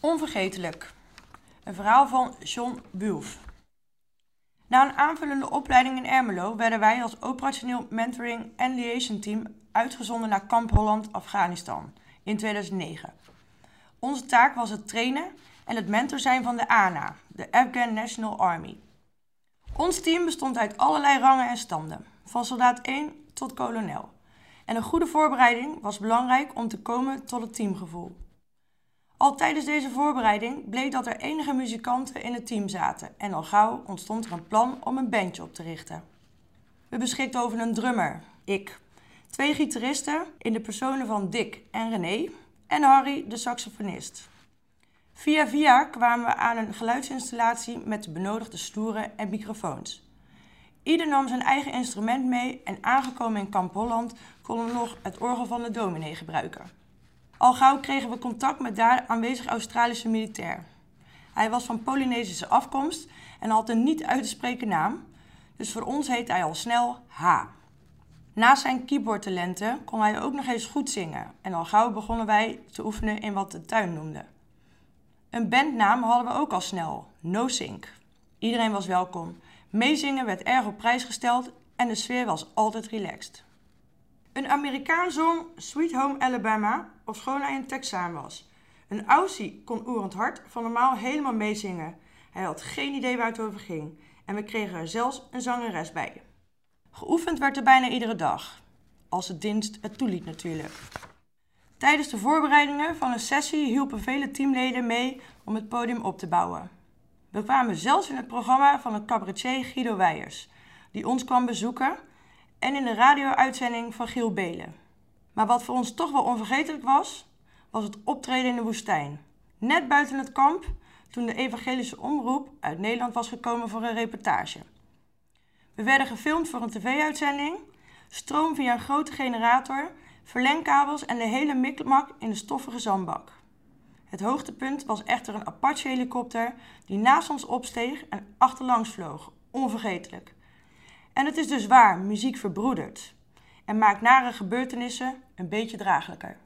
Onvergetelijk. Een verhaal van John Bulf. Na een aanvullende opleiding in Ermelo werden wij als operationeel mentoring en liaison team uitgezonden naar Kamp Holland, Afghanistan in 2009. Onze taak was het trainen en het mentor zijn van de ANA, de Afghan National Army. Ons team bestond uit allerlei rangen en standen, van soldaat 1 tot kolonel. En een goede voorbereiding was belangrijk om te komen tot het teamgevoel. Al tijdens deze voorbereiding bleek dat er enige muzikanten in het team zaten en al gauw ontstond er een plan om een bandje op te richten. We beschikten over een drummer, ik, twee gitaristen in de personen van Dick en René en Harry, de saxofonist. Via via kwamen we aan een geluidsinstallatie met de benodigde stoeren en microfoons. Ieder nam zijn eigen instrument mee en aangekomen in Kamp Holland konden we nog het orgel van de dominee gebruiken. Al gauw kregen we contact met daar aanwezig Australische militair. Hij was van Polynesische afkomst en had een niet uit te spreken naam, dus voor ons heette hij al snel H. Naast zijn keyboardtalenten kon hij ook nog eens goed zingen en al gauw begonnen wij te oefenen in wat de tuin noemde. Een bandnaam hadden we ook al snel, No Sync. Iedereen was welkom. Meezingen werd erg op prijs gesteld en de sfeer was altijd relaxed. Een Amerikaan zong Sweet Home Alabama, ofschoon hij een Texaan was. Een Aussie kon Oerend Hart van normaal helemaal meezingen. Hij had geen idee waar het over ging en we kregen er zelfs een zangeres bij. Geoefend werd er bijna iedere dag, als het dienst het toeliet natuurlijk. Tijdens de voorbereidingen van een sessie hielpen vele teamleden mee om het podium op te bouwen. We kwamen zelfs in het programma van een cabaretier Guido Weijers, die ons kwam bezoeken, en in de radio-uitzending van Giel Belen. Maar wat voor ons toch wel onvergetelijk was, was het optreden in de woestijn. Net buiten het kamp, toen de evangelische omroep uit Nederland was gekomen voor een reportage. We werden gefilmd voor een tv-uitzending, stroom via een grote generator, verlengkabels en de hele mikmak in de stoffige zandbak. Het hoogtepunt was echter een Apache-helikopter die naast ons opsteeg en achterlangs vloog. Onvergetelijk. En het is dus waar, muziek verbroedert en maakt nare gebeurtenissen een beetje draaglijker.